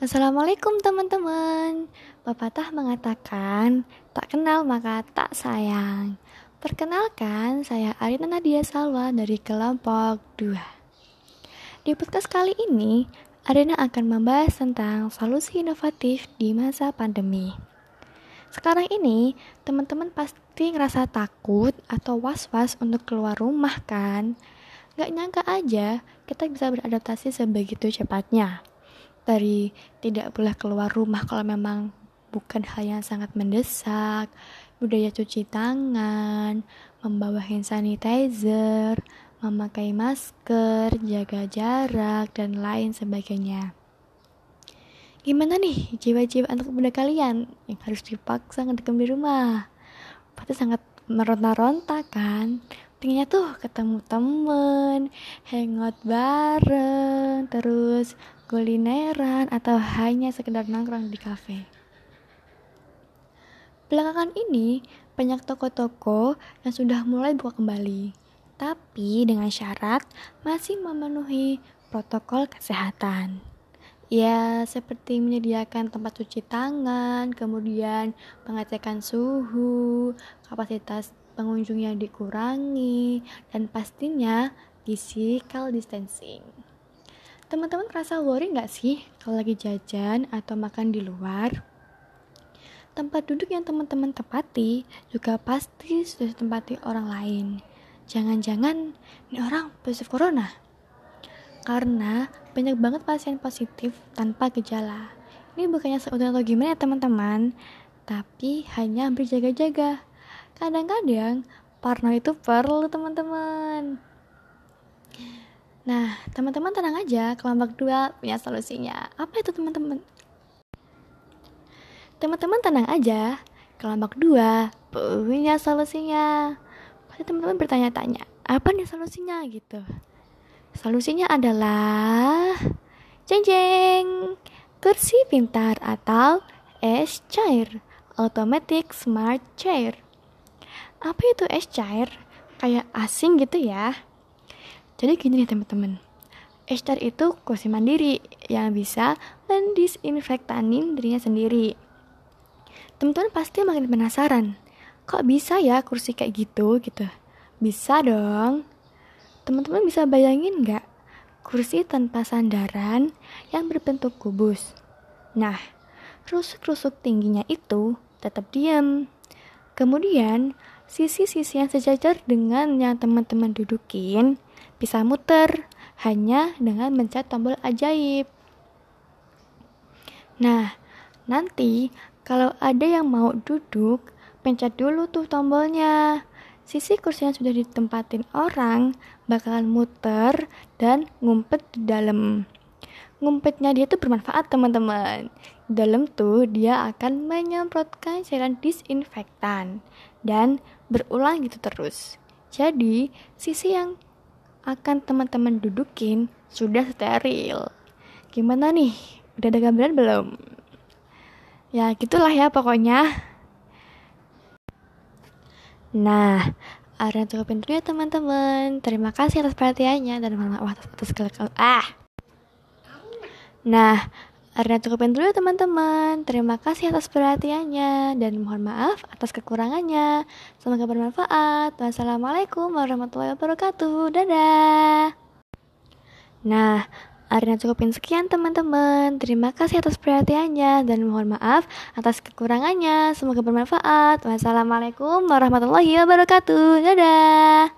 Assalamualaikum teman-teman. Pepatah mengatakan Tak kenal maka tak sayang. Perkenalkan saya Arina Nadia Salwa dari kelompok 2 Di podcast kali ini Arina akan membahas tentang solusi inovatif di masa pandemi. Sekarang ini teman-teman pasti ngerasa takut atau was-was untuk keluar rumah kan? Gak nyangka aja kita bisa beradaptasi sebegitu cepatnya dari tidak boleh keluar rumah kalau memang bukan hal yang sangat mendesak, budaya cuci tangan, membawa hand sanitizer, memakai masker, jaga jarak, dan lain sebagainya. Gimana nih jiwa-jiwa anak muda kalian yang harus dipaksa ngedekam di rumah? Pasti sangat meronta-ronta kan? pengennya tuh ketemu temen, hangout bareng, terus kulineran atau hanya sekedar nongkrong di kafe. Belakangan ini banyak toko-toko yang sudah mulai buka kembali, tapi dengan syarat masih memenuhi protokol kesehatan. Ya, seperti menyediakan tempat cuci tangan, kemudian pengecekan suhu, kapasitas pengunjung yang dikurangi, dan pastinya physical distancing. Teman-teman merasa worry nggak sih kalau lagi jajan atau makan di luar? Tempat duduk yang teman-teman tepati juga pasti sudah ditempati orang lain. Jangan-jangan ini orang positif corona? Karena banyak banget pasien positif tanpa gejala. Ini bukannya seudahnya atau gimana ya teman-teman, tapi hanya berjaga-jaga kadang-kadang parno itu perlu teman-teman nah teman-teman tenang aja kelompok dua punya solusinya. Apa itu teman-teman? Teman-teman tenang aja kelompok dua punya solusinya. Pasti teman-teman bertanya-tanya apa nih solusinya gitu. Solusinya adalah jeng jeng kursi pintar atau S chair automatic smart chair. Apa itu es cair? Kayak asing gitu ya. Jadi gini nih teman-teman. Es cair itu kursi mandiri yang bisa mendisinfektanin dirinya sendiri. Teman-teman pasti makin penasaran. Kok bisa ya kursi kayak gitu gitu? Bisa dong. Teman-teman bisa bayangin nggak kursi tanpa sandaran yang berbentuk kubus? Nah, rusuk-rusuk tingginya itu tetap diam. Kemudian, sisi-sisi yang sejajar dengan yang teman-teman dudukin bisa muter hanya dengan mencet tombol ajaib. Nah, nanti kalau ada yang mau duduk, pencet dulu tuh tombolnya. Sisi kursi yang sudah ditempatin orang bakalan muter dan ngumpet di dalam. Ngumpetnya dia tuh bermanfaat teman-teman. Dalam tuh dia akan menyemprotkan cairan disinfektan dan berulang gitu terus. Jadi, sisi yang akan teman-teman dudukin sudah steril. Gimana nih? Udah ada gambaran belum? Ya, gitulah ya pokoknya. Nah, cukupin dulu ya teman-teman. Terima kasih atas perhatiannya dan maaf atas segala ah. Nah, karena cukupin dulu teman-teman. Terima kasih atas perhatiannya dan mohon maaf atas kekurangannya. Semoga bermanfaat. Wassalamualaikum warahmatullahi wabarakatuh. Dadah. Nah, Arina cukupin sekian teman-teman. Terima kasih atas perhatiannya dan mohon maaf atas kekurangannya. Semoga bermanfaat. Wassalamualaikum warahmatullahi wabarakatuh. Dadah.